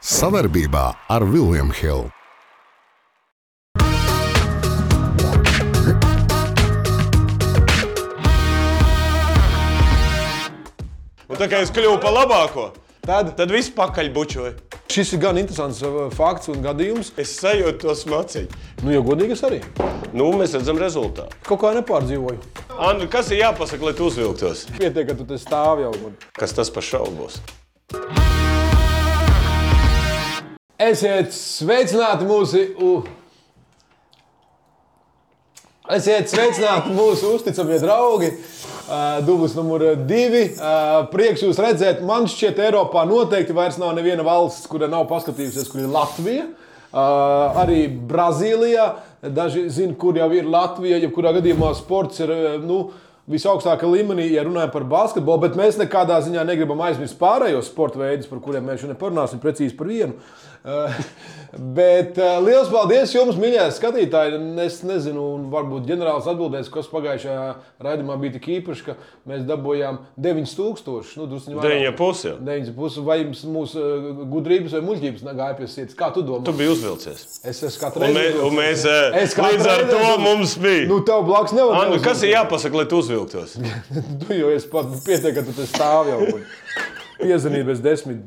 Savarbībā ar Vilniņu Hildu. Un tā kā es kļuvu par labāko, tad, tad viss pakaļ bučoja. Šis ir gan interesants uh, fakts un gadījums. Es sajūtu to smaciņu. Nu, jau godīgi es arī. Nu, mēs redzam rezultātu. Kaut kā nepārdzīvoju. Andri, kas ir jāpasaka, lai tu uzvilktos? Pietiek, ka tu te stāvi jau. Man. Kas tas par šaubu būs? Esiet sveicināti mūsu. u- Esiet sveicināti mūsu uzticamie draugi. Uh, Dublis numur divi. Uh, prieks jūs redzēt. Man šķiet, Eiropā noteikti vairs nav neviena valsts, kura nav paskatījusies, kur ir Latvija. Uh, arī Brazīlijā. Daži zina, kur jau ir Latvija. Jebkurā gadījumā sports ir uh, nu, visaugstākajā līmenī, ja runājam par basketbolu. Bet mēs nekādā ziņā negribam aizmirst pārējos sporta veidus, par kuriem mēs šodien parunāsim precīzi par vienu. Uh, bet uh, liels paldies jums, mīļie skatītāji. Es nezinu, un varbūt ģenerālis atbildēs, kas pagājušajā raidījumā bija tik īpašs, ka mēs dabūjām 9000. Nu, drusciņ vairāk. Deviņa pusē. 9,5. Vai jums mūsu uh, gudrības vai muļķības gāja pie sirds? Kā tu domā? Tu biji uzvilcies. Es esmu katru Un, reizi. mē, un mēs eh, Es katru līdz ar to mums bija. Nu, tev blakus nevar Andri, kas ir jāpasaka, lai tu uzvilktos? Tu jau esi pat pietiek, ka tu stāvi jau. Piezvanīji bez desmit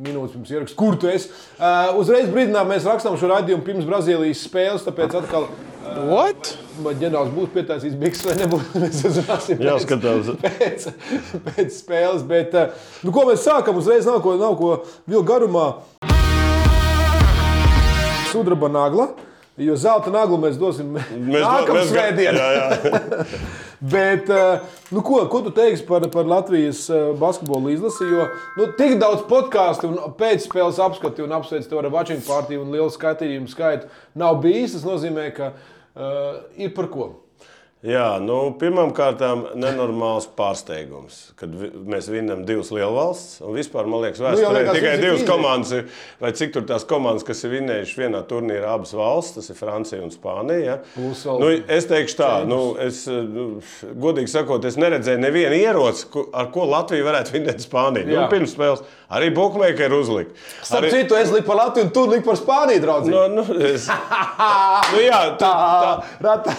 minūtes pirms ierakstā. Kur tu esi? Uh, uzreiz brīdinām, mēs rakstām šo raidījumu pirms Brazīlijas spēles, tāpēc atkal. What? Ģenerālis būs pietaisījis bikses vai nebūs. Mēs uzzināsim pēc, Jāskatās. pēc, pēc spēles. Bet, uh, nu, ko mēs sākam? Uzreiz nav ko, nav ko vilkt garumā. Sudraba nagla. Jo zelta naglu mēs dosim Mēs nākamā mēs- svētdienā. Bet, eh, nu, ko, ko tu teiksi par, par Latvijas eh, basketbola izlasi? Jo nu, tik daudz podkāstu un pēcspēles apskati un apsveicu tev ar watching partiju un lielu skaitījumu skaitu nav bijis. Tas nozīmē, ka uh, ir par ko. Jā, nu, pirmkārt, nenormāls pārsteigums, kad vi, mēs vinnam divas lielvalstis. Un vispār, man liekas, vēsturē jau nu, liekas, tikai divas easy. komandas, vai cik tur tās komandas, kas ir vinnējušas vienā turnīrā, abas valstis, tas ir Francija un Spānija. Ja? Nu, es teikšu tā, nu, es, nu, godīgi sakot, es neredzēju nevienu ieroci, ar ko Latvija varētu vinnēt Spāniju. Nu, Jā. pirms spēles arī Bookmaker uzlika. Starp Arī- citu, es liku par Latviju, un tu liki par Spāniju, draugs. Nu, nu, es, nu, jā, tu, tā, Ratā.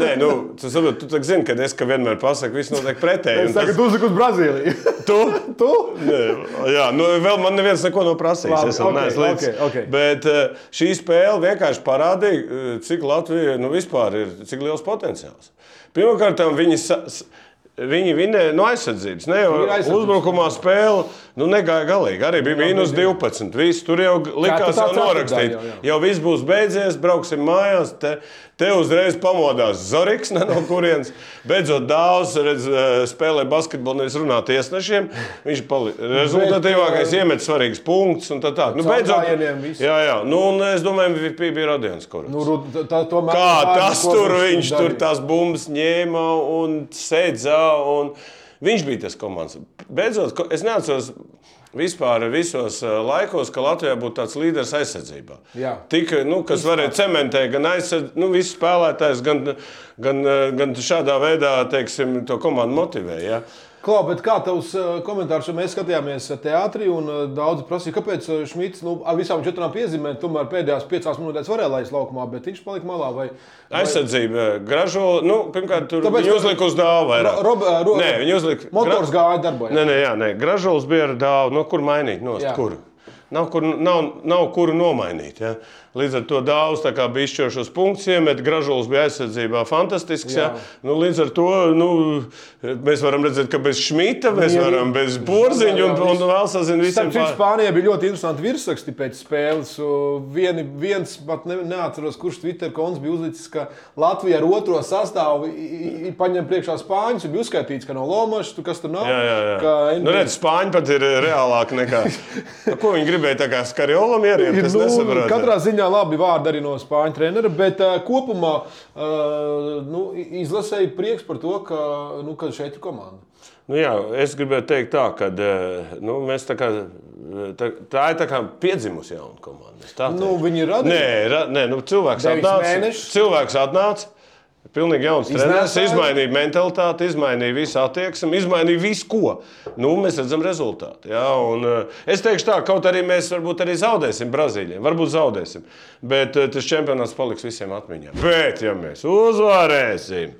Nē, nu, tu, saproti, tu zini, ka es ka vienmēr pasaku, viss notiek pretēji. Es tagad uzliku uz Brazīliju. Tu? tu? Nē, Jā, nu, vēl man neviens neko nav prasījis. Labi, es vēl ok, neesmu līdz. ok, ok. Bet eh, šī spēle vienkārši parādīja, eh, cik Latvija nu, vispār ir, cik liels potenciāls. Pirmkārt, viņi, sa- viņi vinēja no aizsardzības. Ne, jau uzbrukumā spēle nu, negāja galīgi. Arī bija mīnus 12. Viss tur jau likās, jau norakstīt. jā, jā. Jau viss būs beidzies, brauksim mājās. Te, te uzreiz pamodās Zorigs, ne no kurienes. Beidzot, daudz redz, eh, spēlē basketbolu, nevis runā tiesnešiem. Viņš ir rezultatīvākais, eh, iemet svarīgus punktus un tā tālāk. Nu, beidzot, jā, jā. Nu, un es domāju, MVP bija Radions. Kurš. Nu, tā, tomēr, Kā tas tur viņš darīja. tur tās bumbas ņēma un sēdza. Un viņš bija tas komandas. Beidzot, es neatceros. Vispār visos eh, laikos, ka Latvijā būtu tāds līderis aizsardzībā. Tik, nu, kas varēja cementēt gan aizsardzības, nu, visus spēlētājus, gan, gan, eh, gan šādā veidā teiksim, to komandu motivēja. Ja? Klau, bet kā tavs uh, komentārs, mēs skatījāmies teātrī un uh, daudzi prasīja, kāpēc uh, Šmits nu, ar visām četrām piezīmēm tomēr pēdējās piecās minūtēs varēja laist laukumā, bet viņš palika malā. Vai, vai... Aizsardzība, gražo, nu, pirmkārt, tur Tāpēc, viņi ka- uzlika uz dāvu vairāk. Ro- Rob- ro- Nē, viņi uzlika. Motors gāja darbā. Nē, nē, jā, nē. gražulis bija ar dāvu. No kur mainīt? Nost, Jā. kur? Nav, kur, nav, nav kuru nomainīt. Ja? Līdz ar to dāvs bija izšķirošos punktus, iemet gražulis bija aizsardzībā fantastisks. Ja? Jā. Nu, līdz ar to nu, mēs varam redzēt, ka bez šmita mēs Jā, varam, bez porziņa un, jā, un vēl sazina visiem. Citu, Spānijā bija ļoti interesanti virsraksti pēc spēles. Vieni, viens pat ne, neatceros, kurš Twitter konts bija uzlicis, ka Latvija ar otro sastāvu paņem priekšā Spāņus. un Bija uzskaitīts, ka nav Lomačs, tu kas tur nav. Jā, jā, jā. Ka Nu, redz, Spāņi pat ir reālāki nekā. Nu, Ko viņi gribēja tā kā skarjolam Es nu, katrā ziņā labi vārdi arī no spāņu trenera, bet uh, kopumā uh, nu, izlasēju prieks par to, ka, nu, ka šeit ir komanda. Nu, jā, es gribēju teikt, tā, ka nu, mēs tā kā. Tā, tā ir tā kā piedzimusi jauna komanda. Nu, viņi ir radījuši. Nē, ra, nē nu, cilvēks atnāca. Cilvēks atnāca. Pilnīgi jauns treneris, izmainīja mentalitāti, izmainīja visu attieksmi, izmainīja visu, ko. Nu, mēs redzam rezultātu. Ja? Un, eh, es teikšu tā, kaut arī mēs varbūt arī zaudēsim Brazīlijai. Varbūt zaudēsim. Bet eh, tas čempionāts paliks visiem atmiņā. Bet, ja mēs uzvarēsim,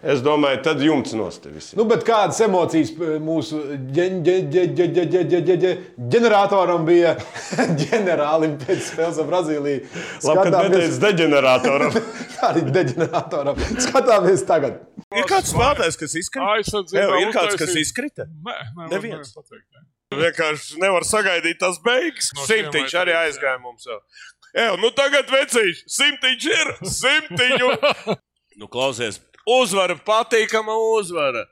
Es domāju, tad jumts nostavis. Nu, bet kādas emocijas mūsu ģeneratoram bija ģenerālim pēc spēles ar Brazīliju? Labi, ka neteicis deģeneratoram. Tā arī deģeneratoram. Skatāmies tagad. Ir kāds spēlētājs, kas izkrita? Jā, ir kāds, kas izkrita? Nē, neviens. Vienkārši nevar sagaidīt tās beigas. No Simtiņš arī aizgāja mums. Jau. Eju, nu tagad vecīši, simtiņš ir, simtiņu. nu, klausies, uzvara, patīkama uzvara.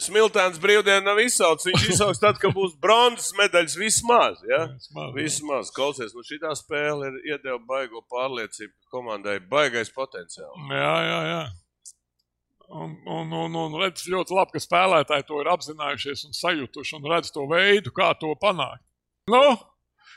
Smiltēns brīvdienu nav izsaucis. Viņš izsauks tad, kad būs bronzas medaļas vismaz. Ja? Vismaz. Vismaz, klausies, nu šī spēle ir iedeva baigo pārliecību, ka komandai baigais potenciāls. Jā, jā, jā. Un, un, un, un redz ļoti labi, ka spēlētāji to ir apzinājušies un sajutuši un redz to veidu, kā to panākt. Nu,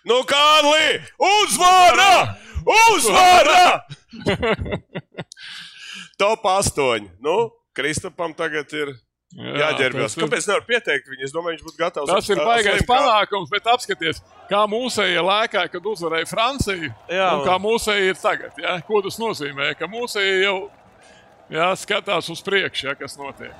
Nu, Kārli, uzvara! Uzvara! Top 8. Nu, Kristapam tagad ir jā, jāģērbjas. ir- Kāpēc nevar pieteikt viņu? Es domāju, viņš būtu gatavs. Tas ir baisais panākums, bet apskatieties, kā mūsēji lēkāja, kad uzvarēja Franciju. Jā, un kā mūsēji ir tagad. Ja? Ko tas nozīmē? Ka mūsēji jau jā, skatās uz priekšu, ja, kas notiek.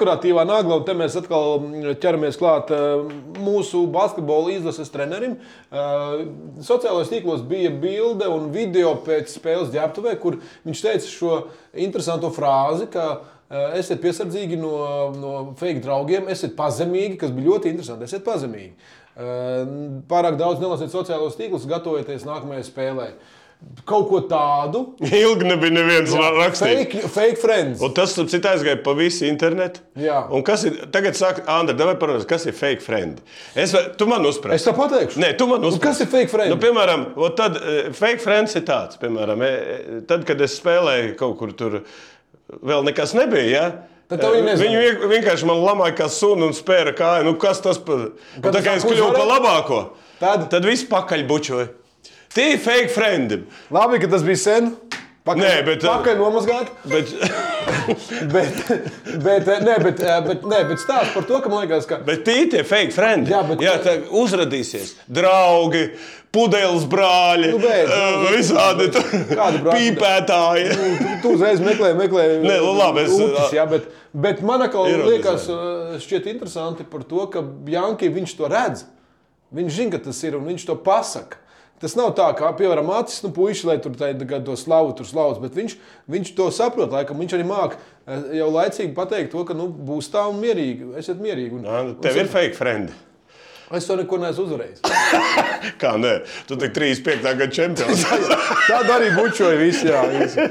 Dekoratīvā nagla, un te mēs atkal mm, ķeramies klāt eh, mūsu basketbola izlases trenerim. Eh, Sociālajos tīklos bija bilde un video pēc spēles ģērbtuvē, kur viņš teica šo interesanto frāzi, ka eh, esiet piesardzīgi no, no fake draugiem, esiet pazemīgi, kas bija ļoti interesanti. Esiet pazemīgi. Pārāk daudz nelasiet sociālos tīklus, gatavojieties nākamajai spēlei. Kaut ko tādu. Ilgi nebija neviens rakstījis. Fake, fake friends. Un tas, citu, aizgāja pa visu internetu. Jā. Un kas ir? Tagad saka, Andri, vai parunās, kas ir fake friend? Es, tu man uzsprāsti. Es tā pateikšu. Nē, tu man uzsprāsti. kas ir fake friend? Nu, piemēram, tad, eh, fake friends ir tāds, piemēram, eh, tad, kad es spēlēju kaut kur tur, vēl nekas nebija. Ja? Vien- vienkārši man lamāja kā sunu un spēra kāju. Nu, kas tas par? Tā kā es kļuvu par labāko, Tad? tad viss pakaļ bučoja. Tie ir fake friendi. Labi, ka tas bija sen. Pakaļ, Nē, bet- pakaļ nomazgāt. Bet, Bet, bet, nē, bet, bet, nē, bet stāsts par to, ka man liekas, ka bet tie ir tie fake friendi. Jā, bet- Jā, tā uzrādīsies draugi, pudeles brāļi, Nu, beidz, eh, nu, visādi brāļi? pīpētāji. nu, tu, tu uzreiz meklē, meklē Nē, nu, labi, es- ūtis, jā, bet, bet man liekas, uh, šķiet interesanti par to, ka Janki viņš to redz. Viņš zina, ka tas ir un viņš to pasaka. Tas nav tā, kā, piemēram, acis, nu, puiši, lai tur tā, to slavu tur slavas, bet viņš, viņš to saprot, laikam viņš arī māk eh, jau laicīgi pateikt to, ka nu, būs tā un mierīgi, esiet mierīgi. Un, Jā, nu, Tev ir fake friendi. Es to neko neesmu uzvarējis. Kā nē, tu tik 35. gada čempions. Tāda arī bučoja visi. Jā, visi.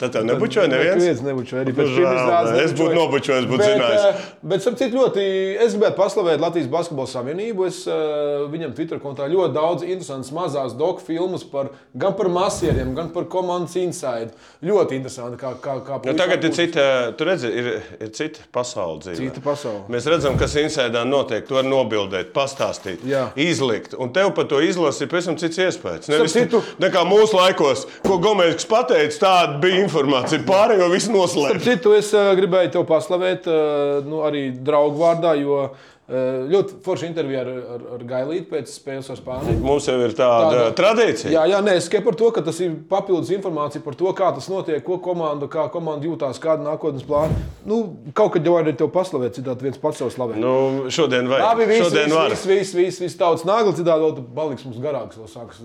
Tad tev nebučoja neviens. Neviens nebučoja. Arī pēc pirmās izrādes es būtu nobučojis, būtu Bet, zinājis. eh, Bet, starp citu, ļoti es gribētu paslavēt Latvijas Basketbola Savienību. Es uh, viņam Twitter kontā ļoti daudz interesantas mazās doku filmas par, gan par masieriem, gan par komandas inside. Ļoti interesanti, kā, kā, kā Nu, tagad ir cita, tu redzi, ir, ir cita pasaule. Dzīvē. Cita pasaule. Mēs redzam, kas insēdā notiek. To var nobildēt, pastāstīt, Jā. izlikt. Un tev par to izlasīt ir pavisam cits iespējas. Nevis citu- nekā mūsu laikos, ko Gomēs pateica, tāda bija informācija. Pārējo visu Starp noslēpt. citu, es uh, gribēju te paslavēt uh, nu, arī draugu vārdā, jo ļoti forša intervija ar, ar, ar Gailītu pēc spēles ar Spāniju. Mums jau ir tāda, Tāda- tradīcija. Jā, jā nē, es tikai par to, ka tas ir papildus informācija par to, kā tas notiek, ko komanda, kā komanda jūtās, kāda ir nākotnes plāna. Nu, kaut kad jau arī tev paslavēt, citādi viens pats sev slavē. Nu, šodien vai Labi, viss, šodien viss, var. viss, viss, viss, viss tautas nagla, citādi vēl tu paliks mums garāks, vēl sāks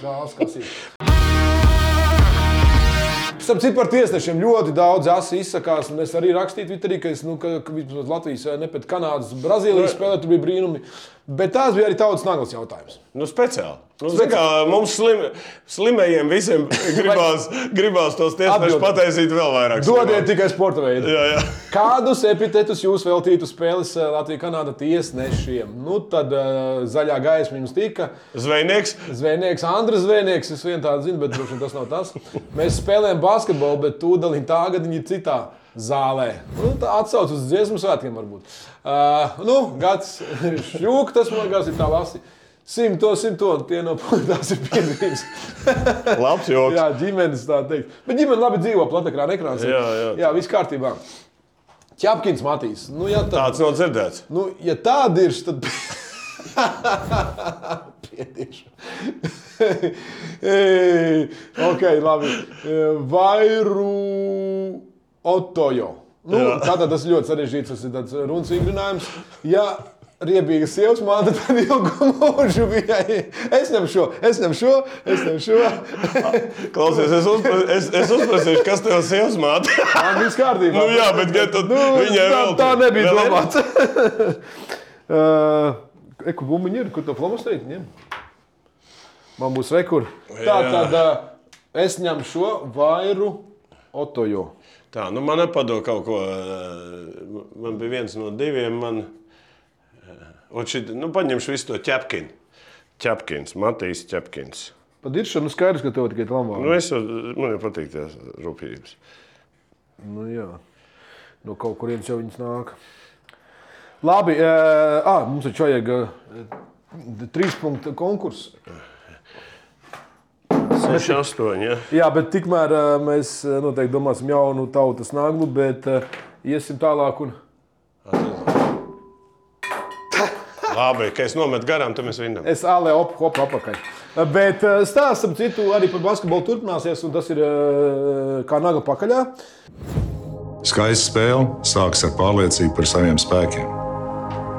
krāsas. Starp citu, par tiesnešiem ļoti daudz asi izsakās. Es arī rakstīju Twitterī, ka, es, nu, ka, ka Latvijas, ne pēc Kanādas, Brazīlijas spēlē, tur bija brīnumi. Bet tās bija arī tautas naglas jautājums. Nu, speciāli. Nu, zini kā, mums slim, slimajiem visiem gribās, gribās tos tiesnešus pataisīt vēl vairāk. Dodiet tikai sporta veidu. Jā, jā. Kādus epitetus jūs veltītu spēles eh, Latvijas-Kanāda tiesnešiem? Nu, tad uh, zaļā gaisma jums tika. Zvejnieks. Zvejnieks, Andris Zvejnieks, es vien tādu zinu, bet droši vien tas nav tas. Mēs spēlējam basketbolu, bet tūdaļ tā gadiņa ir citā. Zālē. Nu, tā atsaucas uz dziesmu svētkiem varbūt. Uh, nu, gads šļūk, tas man liekas ir tā lasi. Simto, simto, tie no tās ir piezīmes. Labs joks. jā, ģimenes tā teikt. Bet ģimene labi dzīvo platekrāna ekrāns. Jā, jā. jā viss kārtībā. Ķepkins Matīs. Nu, ja tā, Tāds nav dzirdēts. nu, ja tāda ir, tad. Pietieši. Ei, ok, labi. Vairu Otojo. Nu, tātad tas ir ļoti sarežģīts. Tas ir tāds runas vingrinājums. Ja riebīga sievas māte, tad ilgu mūžu viņai. Es ņemu šo, es ņemu šo, es ņemu šo. Klausies, es, uzpra, es, es uzprasīšu, kas tev sievas māte. Man viss kārtībā. nu, jā, bet gan tad Nu, viņai tā, vēl. tā nebija ir? domāts. uh, Eku bumbiņu ir, kur to flomasterīt ņem? Man būs rekur. Tā tad es ņemu šo vairu otojo. Tā, nu man nepadod kaut ko. eh, Man bija viens no diviem. Man, eh, šit, nu, paņemšu visu to ķepkinu. Ķepkins, Matīs Ķepkins. Pat ir šādi skaidrs, ka tev tikai lambā. Nu, es, jau- man jau patīk tās rūpības. Nu, jā. No kaut kurienes jau viņas nāk. Labi, uh, ah, mums taču vajag trīs punktu konkursu. 6, 8. Ja? Jā, bet tikmēr mēs noteikti domāsim jaunu tautas naglu, bet iesim tālāk. Un... Labi, ka es nometu garām, tad mēs vinnam. Es ālē op, hop, apakaļ. Bet stāstam citu arī par basketbolu turpināsies, un tas ir kā naga pakaļā. Skaista spēle sākas ar pārliecību par saviem spēkiem.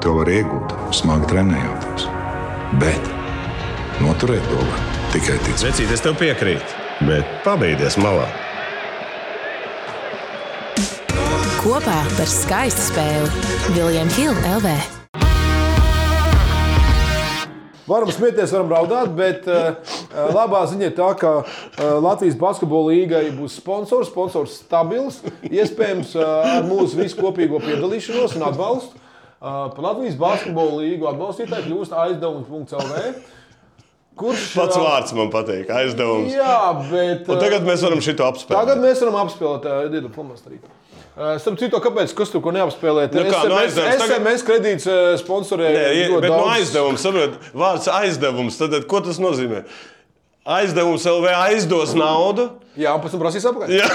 To var iegūt, smagi trenējoties. Bet noturēt to var tikai ticēt. Vecīt, es tev piekrītu, bet pabeigties malā. Kopā par skaistu spēli Viljams Hilde LV. Varam smieties, varam raudāt, bet uh, labā ziņa ir tā, ka uh, Latvijas basketbola līgai būs sponsors, sponsors stabils, iespējams uh, ar mūsu visu kopīgo piedalīšanos un atbalstu. Uh, par Latvijas basketbola līgu atbalstītāji kļūst aizdevums.lv. Kurš Pats uh, vārds man patīk, aizdevums. Jā, bet. Un tagad mēs varam šito apspēlēt. Tagad mēs varam apspēlēt Dievu Falmastrītu. Starp citu, kāpēc? Kas tur ko neapspēlēt? Nu kā, nu SMS, aizdevums tagad- SMS kredīts eh, sponsorē. Nē, bet no daudz. aizdevuma, saprotiet, vārds aizdevums. Tad, ko tas nozīmē? Aizdevums LV aizdos naudu. Jā, un pēc tam prasīs apakaļ. Jā,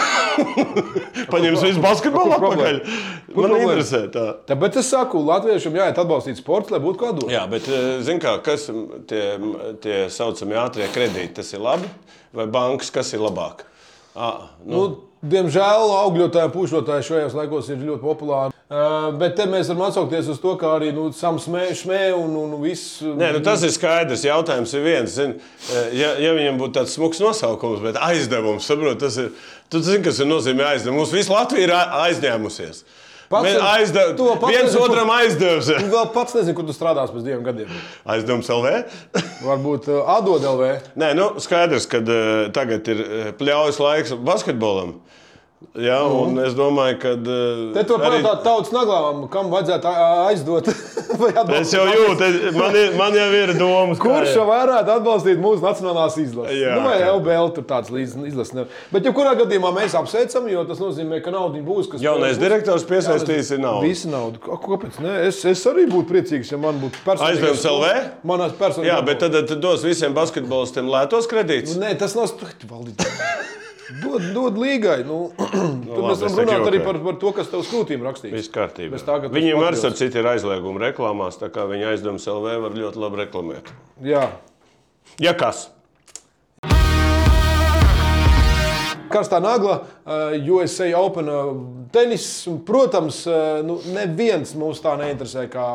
paņems visu basketbolu. Kur Man problēma? interesē tā. Tāpēc es saku, Latviešiem jāiet atbalstīt sports, lai būtu kāda. Jā, bet zini, kā, kas tie, tie saucamie ātrie kredīti, tas ir labi? Vai bankas, kas ir labāk? À, nu, Nu, diemžēl augļotāji, pušotāji šajos laikos ir ļoti populāri. Uh, bet te mēs varam atsaukties uz to, ka arī nu, sam smē, smē un, un viss. Nē, nu tas ir skaidrs. Jautājums ir viens. Zin, ja, ja viņam būtu tāds smags nosaukums, bet aizdevums, saprot, tas ir. Tu zini, kas ir nozīmē aizdevums. Mums visu Latviju ir aizņēmusies. Pats Mēs ar- aizdev, to pats viens nezinu, otram aizdevs. Tu vēl pats nezini, kur tu strādās pēc diviem gadiem. Aizdevums LV. Varbūt uh, atdod LV. Nē, nu, skaidrs, ka uh, tagad ir uh, pļaujas laiks basketbolam. Jā, un es domāju, ka. Uh, Te to pajautāt tautas naglām, kam vajadzētu aizdot. Es jau jūtu, man, ir, man jau ir domas. Kurš varētu atbalstīt mūsu nacionālās izlases? Jā, nu, vai jā. LBL tur tāds līdz- izlases? ne- Bet, jebkurā gadījumā mēs apsveicam, jo tas nozīmē, ka nauda būs. Jaunais būs. direktors piesaistīs ir naudu. Visi naudu. Kāpēc? Ne? Es, es arī būtu priecīgs, ja man būtu personīgais. Aizdevums LV? Manās personīgās. Jā, bet tad, tad dos visiem basketbolistiem lētos kredītus. Nē, tas nav stūri. Dod, dod līgai. Nu, tur labi, mēs varam runāt arī par, par to, kas tev skrūtīm rakstīts. Viss kārtībā. Tā, Viņiem arī ar citu ir aizliegumi reklāmās, tā kā viņa aizdevums LV var ļoti labi reklamēt. Jā. Ja kas? Karstā nagla, uh, USA Open uh, tenis. Protams, uh, nu, neviens mūs tā neinteresē. Kā,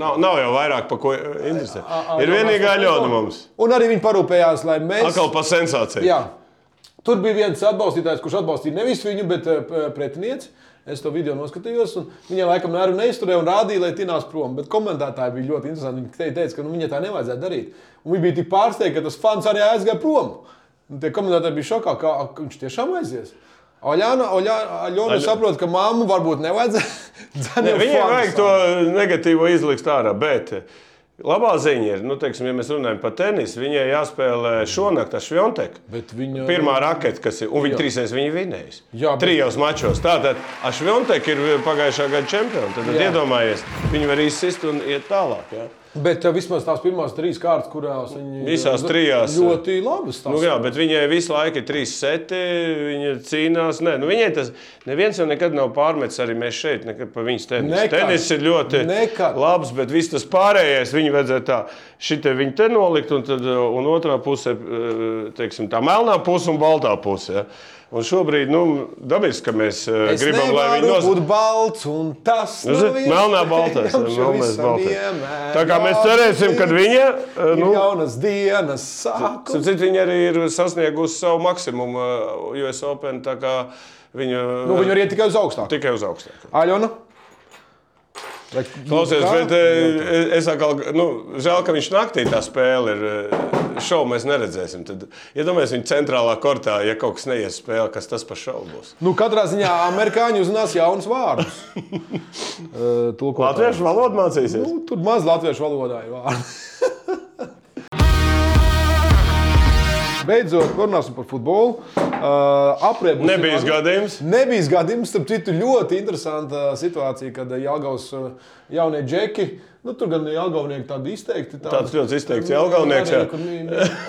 Nav, nav jau vairāk par ko interesē. a- Ir vienīgā ļauna mums. Un arī viņi parūpējās, lai mēs. Atkal par sensāciju. Jā. Tur bija viens atbalstītājs, kurš atbalstīja nevis viņu, bet uh, pretinieci. Es to video noskatījos, un viņa laikam nervu neizturēja un rādīja, lai tinās prom. Bet komentētāji bija ļoti interesanti. Viņi te- teica, ka nu, viņai tā nevajadzētu darīt. Un viņi bija tik pārsteigti, ka tas fans arī aizgāja prom. Un tie komentētāji bija šokā, ka viņš tiešām aizies. Oļāna, Oļāna, Oļāna saprot, ka mammu varbūt nevajadzētu. Ne, viņiem vajag to negatīvo izlikt ārā, bet Labā ziņa ir, nu, teiksim, ja mēs runājam par tenisu, viņai jāspēlē šonakt ar Švionteku. Bet viņa- Pirmā raketa, kas ir, un viņa Jā. trīsreiz viņa vinējas. Jā, bet- Trijos mačos. Tātad Ašviontek ir pagājušā gada čempions. Tad, tad Jā. iedomājies, viņi var izsist un iet tālāk. Ja? Bet uh, vismaz tās pirmās trīs kārtas, kurās viņi Visās trijās. ļoti labi stāsta. Nu, jā, bet viņai visu laiku ir trīs seti, viņa cīnās. Nē, nu, viņai tas neviens jau nekad nav pārmetis arī mēs šeit, nekad par viņas tenisu. Nekad. Tenis ir ļoti Nekad. labs, bet viss tas pārējais viņa vajadzēja tā, šitie viņi te nolikt, un, tad, un otrā pusē, uh, teiksim, tā melnā puse un baltā puse. Ja? Un šobrīd, nu, dabiski, ka mēs uh, Es gribam, lai viņi nevaru nos... būt balts, un tas Nu, zini, Melnā, baltais. melnais, baltais. Tā kā mēs cerēsim, ka viņa. ir Nu, jaunas dienas. Starp citu, Viņa arī ir sasniegusi savu maksimumu uh, US Open. tā kā Viņa Nu, viņi var iet tikai uz augstāku. tikai uz augstu. Aļona? Vai- Klausies, kā? bet eh, es atkal, nu, žēl, ka viņš naktī tā spēle ir. eh, Šovu mēs neredzēsim. Tad iedomājieties, viņa centrālā kortā, ja kaut kas neies spēlē, kas tas par šovu būs. Nu, katrā ziņā amerikāņi uzzinās jaunus vārdus. Tulkotāji. Latviešu valodu mācīsies. Nu, tur maz latviešu valodā ir vārdi. Beidzot, runāsim par futbolu. Uh, Apriebus Nebija ir- gadījums. Nebija gadījums, starp citu, ļoti interesanta situācija, kad Jāgaus uh, jaunie džeki. Nu, tur gan Jāgaunieki tādi izteikti. Tādi, Tāds ļoti izteikts Jelgavnieks, jā.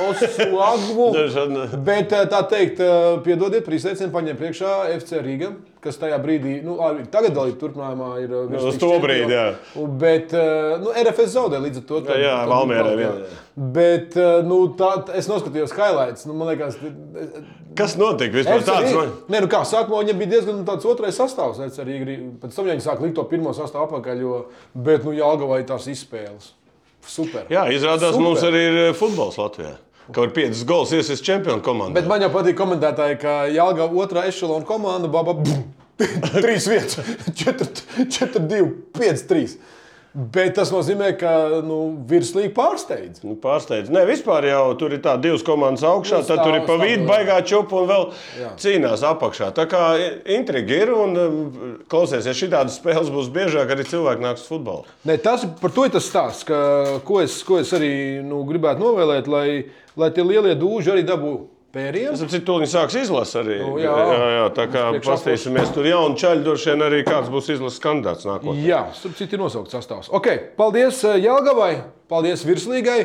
Osu Agvu. Bet eh, tā teikt, piedodiet, izteicienu paņem priekšā FC Riga, kas tajā brīdī, nu, arī tagad dalība turpinājumā ir. eh, uz virsliks to brīdi, jā. Bet eh, nu, RFS zaudē līdz ar to. Jā, jā, Valmierai vien, jā. Bet eh, nu, tā, es noskatījos highlights. Nu, man liekas, Kas notika vispār? Tāds, man... Nē, nu kā sākumā viņam bija diezgan tāds otrais sastāvs. FC Riga. Pēc tam viņi sāk likt to pirmo sastāvu apakaļ, jo, bet nu, Jālgavai tās izspēles. Super. Jā, izrādās, Super. mums arī ir eh, futbols Latvijā. Kaut ir piecas gols, iesaistīts čempionu komandā. Bet man jau patīk komentētāji, ka Jālgava otrā ešalona komanda, baba, bum, trīs vietas, 4, 4, 2, 5, 3. Bet tas nozīmē, ka nu, virslīgi pārsteidz. Nu, Pārsteidz. Nē, vispār jau tur ir tā divas komandas augšā, Nu, tad tur ir pa vidu baigā čupa un vēl Jā. cīnās apakšā. Tā kā intriga ir un um, klausies, ja šādas spēles būs biežāk, arī cilvēki nāks uz futbolu. Ne, tas, par to ir tas stāsts, ka, ko, es, ko es arī nu, gribētu novēlēt, lai, lai tie lielie dūži arī dabūtu Es saprotu, ka viņi sāks izlasīt arī. Nu, jā. jā, jā, tā kā paskatīsimies, tur jaunu čaļu droši vien arī kāds būs izlases kandidāts nākotnē. Jā, starp citu, ir nosaukts sastāvs. Okay, paldies eh, Jālgavai, paldies Virslīgai.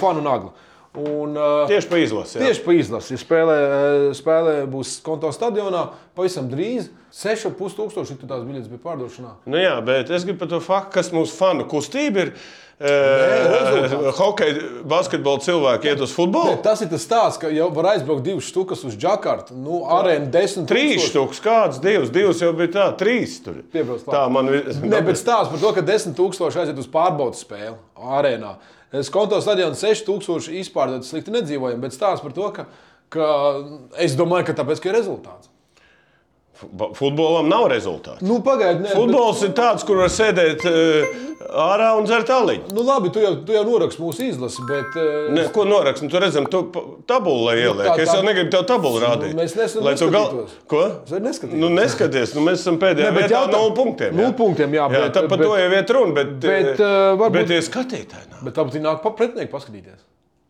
Fanu nagla. Un, uh, Tieši pa izlasi. jā. Tieši pa izlasi. Spēlē, eh, spēlē būs konto stadionā pavisam drīz. 6,5 tūkstoši tās biļetes bija pārdošanā. Nu, jā, bet es gribu par to faktu, kas mūsu fanu kustība ir. Rezultāts. Hokeja, basketbola cilvēki iet uz futbolu. Bet tas ir tas stāsts, ka jau var aizbraukt divas štukas uz Džakartu. Nu, arēna desmit Trīs štukas, kāds, divas, divas jau bija tā, trīs tur. Piebrauc. Tā man ir. Ne, bet stāsts par to, ka 10,000 aiziet uz pārbaudas spēli arēnā. Skonto stadionā 6,000 izpārdotas slikti nedzīvojam, bet stāsts par to, ka, ka es domāju, ka tāpēc, ka ir rezultāts. Futbolam nav rezultātu. Nu, Pagaidiet, nē, Futbols ir tāds, kur var sēdēt uh, ārā un dzert aliņu. Bet, nu, labi, tu jau, tu jau noraksti mūsu izlasi, bet. eh, Ne, ko norakst? Nu, tu redzam, tu tabulu lai ieliek. tā- Es tā- jau negribu tev tabulu rādīt. mēs nesam Lai tu neskatītos. Ko? Es neskatītos. Nu, neskaties, nu, mēs esam pēdējā Ne, bet vietā jautā- nulle punktiem. Nulle punktiem, jā, jā bet- tā par bet- to jau iet runa, bet, bet, eh, varbūt- bet ir skatītāji. nav. Bet tāpat nāk pa pretinieku paskatīties.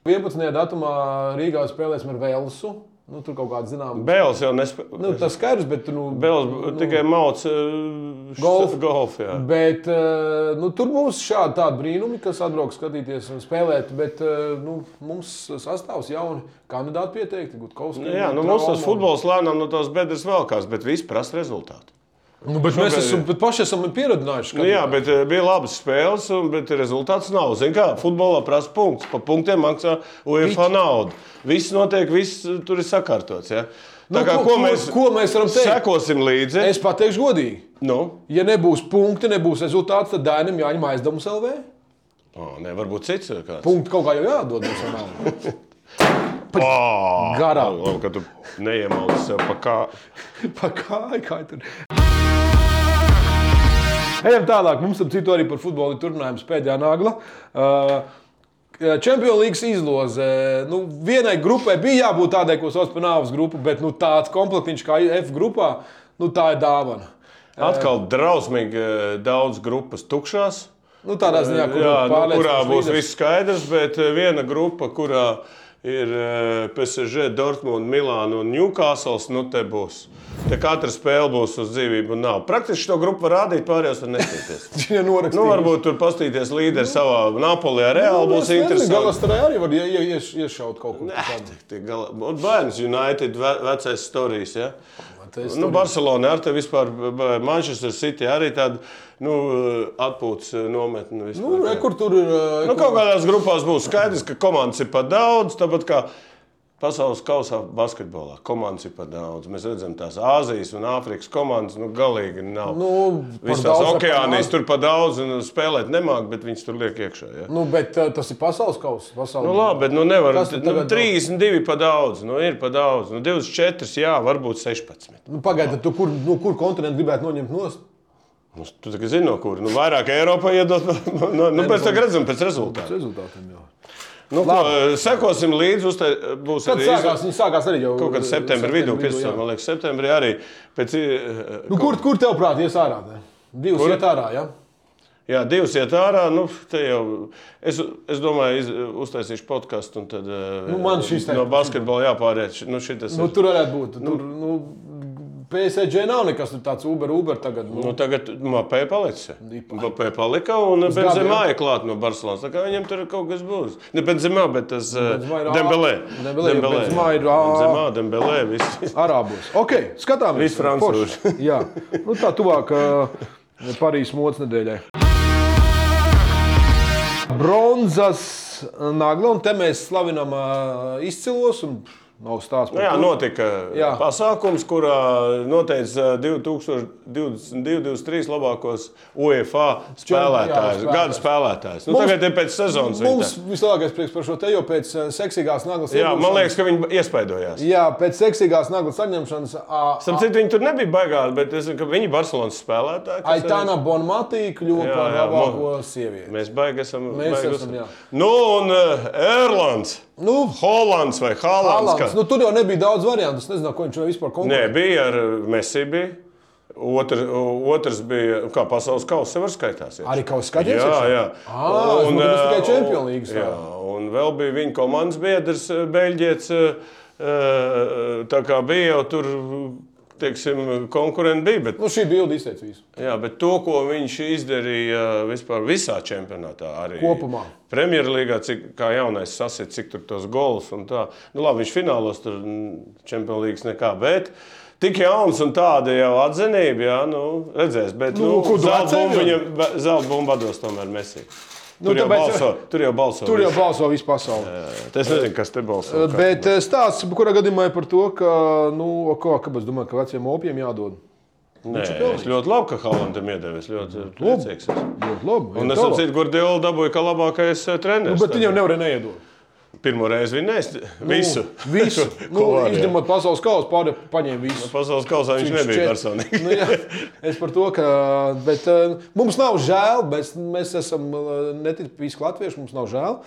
11. datumā Rīgā spēlēsim ar Velsu. Nu, tur kaut kāda zināmā. Bēls jau nespēja. Nu, tas skaidrs, bet. Nu, Bēls nu, tikai mauc uh, Golf. golf. Bet eh, nu, tur būs šādi tādi brīnumi, kas atbrauks skatīties un spēlēt. Bet eh, nu, mums sastāvs jauni kandidāti pieteikti. Gutkovski, Nu, jā, nu, mums tas futbols lēnām no tās bedres velkās, bet viss prasa rezultātu. Nu, bet mēs Šogad- esam, bet paši esam pieredzinājuši. Nu, jā, bet eh, bija labas spēles, un, bet rezultāts nav. Zini, kā futbolā prasa punkts. Pa punktiem maksā UEFA naudu. Viss notiek, viss eh, tur ir sakārtots. Ja? Nu, kā, ko- ko, mēs, ko mēs varam teikt? Sekosim līdzi. Es pateikšu godīgi. Nu, Ja nebūs punkti, nebūs rezultāts, tad Dainam jāņem aizdevums LV. o, ne, varbūt cits ir kāds. Punkti kaut kā jau jādod mums vēl. Oh, Garām. Labi, ka tu neiemalci sev pa kā. Pa kāju, kā tur. Ejam tālāk. Mums ar citu arī par futbolu ir turpinājums pēdējā nagla. Uh, Čempionu līnijas izloze. Nu, vienai grupai bija jābūt tādai, ko sauc par nāves grupu, bet nu, tāds komplektiņš kā F grupā, nu, tā ir dāvana. Atkal drausmīgi eh, daudz grupas tukšās. Nu, tādā ziņā, kur Jā, nu, kurā būs līderis. viss skaidrs, bet eh, viena grupa, kurā ir eh, PSG, Dortmund, Milāna un Newcastle, nu te būs. Te katra spēle būs uz dzīvību un nav. Praktiski to grupu var rādīt, pārējās var neskatīties. Norakstīja. Nu, varbūt tur pastīties līderi savā Napolijā. Reāli būs interesanti. Galastarē arī var ie- ie- ieš- iešaut kaut ko tādu. Bayerns United ve- vecais stāstījis. Ja? Tas Nu, Barcelona ar te vispār, Manchester City arī tāda nu, atpūtas nometne. vispār. Nu, re, kur tur ir? ā, Nu, kaut kādās grupās būs skaidrs, ka komandas ir par daudz. Tāpat kā pasaules kausā basketbolā, komandas ir par daudz. Mēs redzam, tās Āzijas un Āfrikas komandas nu, galīgi nav. Nu, par okeānijas tur par daudz un spēlēt nemāk, bet viņas tur liek iekšā. Ja? Nu, bet ā, tas ir pasaules kausa. Pasaules... Nu, labi, bet nu nevar. Nu, tagad 32 par daudz. Nu, ir par daudz. Nu, 24, jā, varbūt 16. Nu, Pagaidiet, kur, nu, kur kontinentu gribētu noņemt nost? Nu, tu tagad zini, no kur. Nu, vairāk Eiropā iedot. Nu, nu, pēc tam redzam, pēc rezultātu. Rezultātiem jau. Nu, ko, sekosim līdzi. Uztai, būs Kad arī sākās? Viņi sākās arī jau Kaut kad septembrī vidū, septembrī 15. jā. man liekas, septembrī arī. Pēc, eh, Nu, kur, kur tev prāt ies ārā? ne? Divas Kur? iet ārā, jā? Jā, divas iet ārā. Nu, jau, es, es domāju, iz, uztaisīšu podkāstu. eh, Nu, man šis te- no basketbola jāpāriet. Nu, Nu, tur varētu būt. Tur, nu, PSG nav nekas tāds Uber, Uber tagad. Nu, Nu, tagad Mapē palicis. Mapē palika un Benzemā ir klāt no Barcelonas. Tā kā viņam tur kaut kas būs. Ne Benzemā, bet tas eh, ir ā- Dembelē. Dembelē, Benzemā ir Benzemā, Dembelē. viss. Arābos. Ok, skatāmies. Visi francūži. Forši. Jā, nu, tā tuvāk uh, Parīzes modes nedēļai. Bronzas nagla, un te mēs slavinām uh, izcilos. Un, nav stāsts Nu, jā, notika jā. Pasākums, kurā noteica 2022-2023 labākos UEFA spēlētājus, gada spēlētājus. Nu, Mums- tagad ir pēc sezonas. Mums vislielākais prieks par šo te, jo pēc uh, seksīgās naglas Jā, man liekas, ka viņi iespaidojās. Jā, pēc seksīgās naglas saņemšanas. Starp citu, viņi tur nebija baigāti, bet es zinu, ka viņi Barcelonas spēlētāji. Aitāna arī- Bonmatī kļuva par labāko sievieti. Mēs baigi esam. Mēs baigi esam, jā. Nu, un uh, Erlands, Nu, Holands vai Haalands. Haalands, nu, tur jau nebija daudz variantu. Es nezinu, ko viņš vispār Nē, konkurē. bija ar Messi. Bija. Otrs, bija, kā pasaules kausa, var skaitās. jā. Arī kausa skaties Jā, iekšā? jā. Domāju, ka tas tikai Champions League Jā, un vēl bija viņa komandas biedrs, Beļģietis. Tā kā bija jau tur, teiksim, konkurenti bija. Bet, Nu, šī bilde izteica visu. jā, bet to, ko viņš izdarīja vispār visā čempionātā, arī Kopumā. Premjerlīgā, cik kā jaunais sasprāst, cik tur tos gols un tā. Nu, labi, viņš finālos tur Champions League nekā. Bet, Tik jauns un tāda jau atzinība, jā, nu, redzēs. Bet, Nu, nu, zelta bumbu viņam, zelta bumbu vados tomēr Messi. Nu, Tur, jau tāpēc- balso, tur jau balso. Tur jau balso visu pasauli. Jā, Es nezinu, kas te balso. kā. Bet eh, stāsts, kurā gadījumā ir par to, ka, nu, ko, kāpēc domāju, ka veciem opiem jādod. Nē, es ļoti labi, ka Haalandam iedevis. Ļoti priecīgs. Ļoti labi. Un es saprotu, Dievu dabūju, ka labākais eh, Nu, treneris. bet viņi jau nevarēja neiedot. Pirmo reizi vinnēs visu. Nu, visu. nu, izņemot pasaules kausu, pārējie paņēma visu. Pasaules kausā viņš nebija Čet- personīgi. Nu, jā, es par to, ka bet, uh, mums nav žēl, bet mēs esam uh, netipiski latvieši. Mums nav žēl.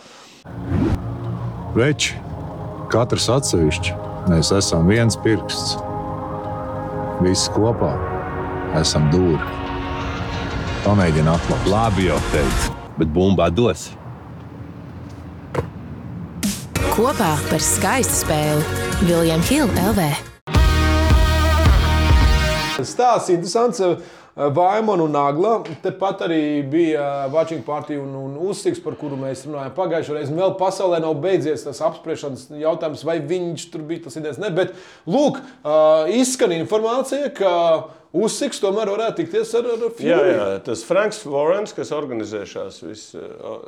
Veči, katrs atsevišķi, mēs esam viens pirksts. Visi kopā esam dūri. Pamēģini atklāt. Labi, jau teicu, bet bumbā dos. Kopā par skaistu spēli Viljams Hilde LV. Stāsts interesants. Vaimana un Nagla. Tepat arī bija Watching Party un, un uzsiks, par kuru mēs runājām pagājušajā reizē. Vēl pasaulē nav beidzies tas apspriešanas jautājums, vai viņš tur bija tas idejas. Ne, bet, lūk, uh, izskan informācija, ka uzsiks tomēr varētu tikties ar, ar Fury. Jā, jā, tas Franks Florence, kas organizē vis, uh,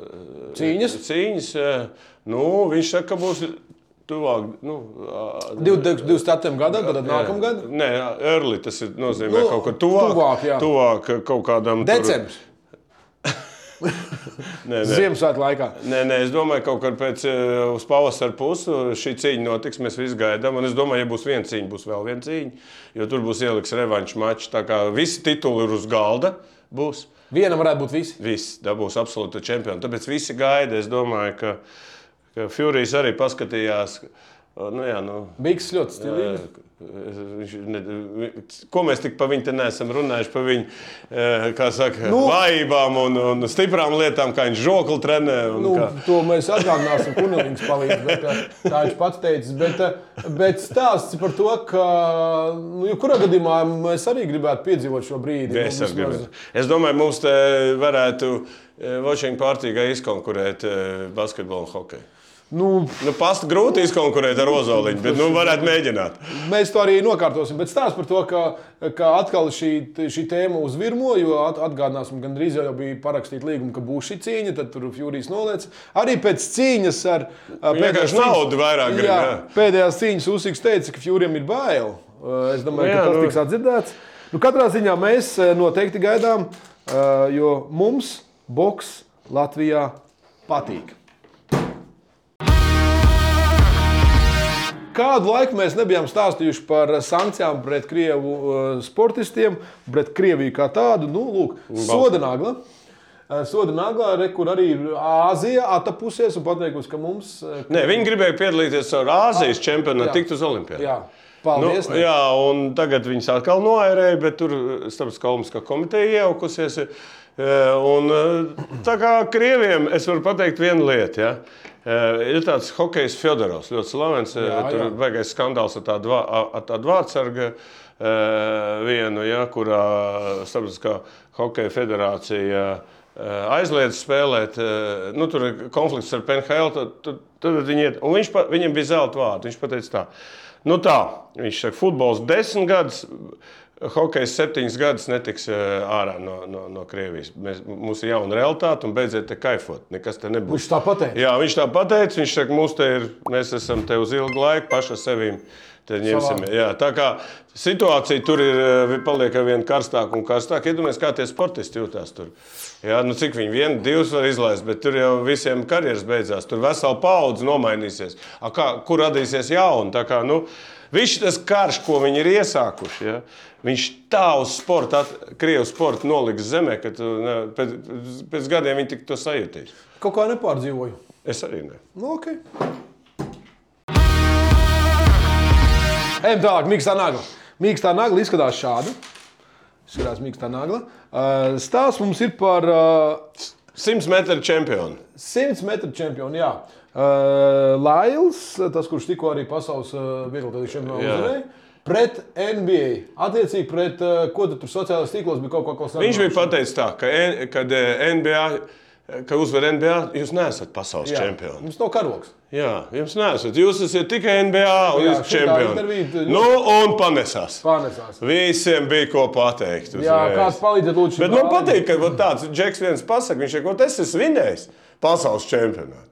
Cīņas? cīņas uh, nu, viņš saka, ka būs tuvāk. Nu, uh, 27 gadam, tad nākamgad. Nē, early tas ir, nozīmē Nu, kaut kur tuvāk. tuvāk, jā. tuvāk kaut kādam. tur- Decembris. Nē, nē. Ziemassvētku laikā. Nē, nē, es domāju, ka kaut kad pēc uh, pavasara pusi šī cīņa notiks. Mēs visi gaidām. Un es domāju, ja būs viena cīņa, būs vēl viena cīņa. Jo tur būs ieliks revanšu mačs. Tā kā visi tituli ir uz galda. Būs. Vienam varētu būt visi. Viss dabūs absolūti čempionu. Tāpēc visi gaida. Es domāju, ka, ka Furijs arī paskatījās. Nu, jā, nu, Biks ļoti stilīgi. Viņš, ne, ko mēs tik par viņu te neesam runājuši? Par viņu kā saka, Nu. vājībām un, un stiprām lietām, kā viņš žokli trenē. Nu, kā- to mēs atgādināsim, Kunelings palīdz. Bet, eh, tā viņš pats teicis. Bet, eh, bet stāsts par to, ka, nu, kurā gadījumā mēs arī gribētu piedzīvot šo brīdi. Es, Nu, vismaz- es domāju, mums te varētu Vočing partijā izkonkurēt basketbolu un hokeju. Nu, Nu, Pasta grūti izkonkurēt ar Ozoliņu, bet nu, varētu mēģināt. Mēs to arī nokārtosim. Bet stāsts par to, ka, ka atkal šī, šī tēma uzvirmo, jo at- atgādināsim, gan drīz jau bija parakstīta līguma, ka būs šī cīņa, tad tur Furijas noliec. Arī pēc cīņas ar Vienkārši naudu vairāk grib. Jā, jā. pēdējās cīņas Usiks teica, ka Furijam ir bail. Es domāju, Nu ka jā, tas nu. tiks atdzirdēts. Nu, katrā ziņā mēs noteikti gaidām, jo mums boks Latvijā patīk. Kādu laiku mēs nebijām stāstījuši par sankcijām pret krievu uh, sportistiem, pret Krieviju kā tādu. Nu, lūk, soda nagla. Uh, Soda naglā, re, kur arī ir Āzija atapusies un pateikusi, ka mums. uh, Nē, viņi gribēja piedalīties ar Āzijas Jā. čempionātu, tikt uz Olimpijām. Jā, paldies. Nu, ne? jā, un tagad viņas atkal noērēja, bet tur starptautiskā olimpiskā komiteja iejaukusies. Un, tā kā krieviem es varu pateikt vienu lietu. Ja? Ir tāds hokejs Fjodorovs, ļoti slavens. Jā, Tur jā. baigais skandāls ar tādu, ar tādu vārdsargu vienu, ja, kurā starptautiskā hokeja federācija aizliedz spēlēt. Nu, tur ir konflikts ar PNHL. Tad, tad, tad viņi iet, viņš, pa- viņam bija zelta vārds. Viņš pateica tā. Nu tā, viņš saka, futbols desmit gadus, hokejs septiņus gadus netiks eh, ārā no, no, no Krievijas. Mēs, mums ir jauna realitāte un beidziet te kaifot. Nekas te nebūs. Viņš tā pateica. Jā, viņš tā pateica. Viņš saka, mums te ir, mēs esam te uz ilgu laiku ņemsim, Savā. jā, tā kā situācija tur ir eh, paliek ar vien karstāka un karstāka. Iedomājieties, kā tie sportisti jūtas tur. Jā, nu cik viņi vienu, divus var izlaist, bet tur jau visiem karjeras beidzās. Tur vesela paudze nomainīsies. A, kā, kur radīsies jauna? Viss tas karš, ko viņi ir iesākuši, ja, viņš tā uz sporta, at- krievu sporta noliks zemē, ka tu, ne, pēc, pēc gadiem viņi tik to sajutīs. Kaut kā nepārdzīvoju. Es arī ne. Nu, okay. Ejam tālāk, mīkstā nagla. Mīkstā nagla izskatās šādi. Izskatās mīkstā nagla. Uh, Stāsts mums ir par uh, 100 metru čempionu. 100 metru čempionu. Jā. Uh, Lails, tas, kurš tikko arī pasaules čempionā Jā. uzvarēja, pret NBA. Attiecīgi pret uh, ko tu tur sociālajos tīklos bija kaut ko tāds. Viņš bija pateicis tā, ka kad eh, NBA, ka uzvar NBA, jūs neesat pasaules čempioni. Mums nav karoks. Jā, jums nesat. Jūs esat tikai NBA un Jā, jūs čempioni. intervija- Nu, un panesās. Pārnesās. Visiem bija ko pateikt. Jā, uzreiz. kāds palīdzēt lūdzu. Bet man patīk, ka tāds Džeks viens pasakā, viņš ir kas, es esmu vinējis pasaules čempionātā.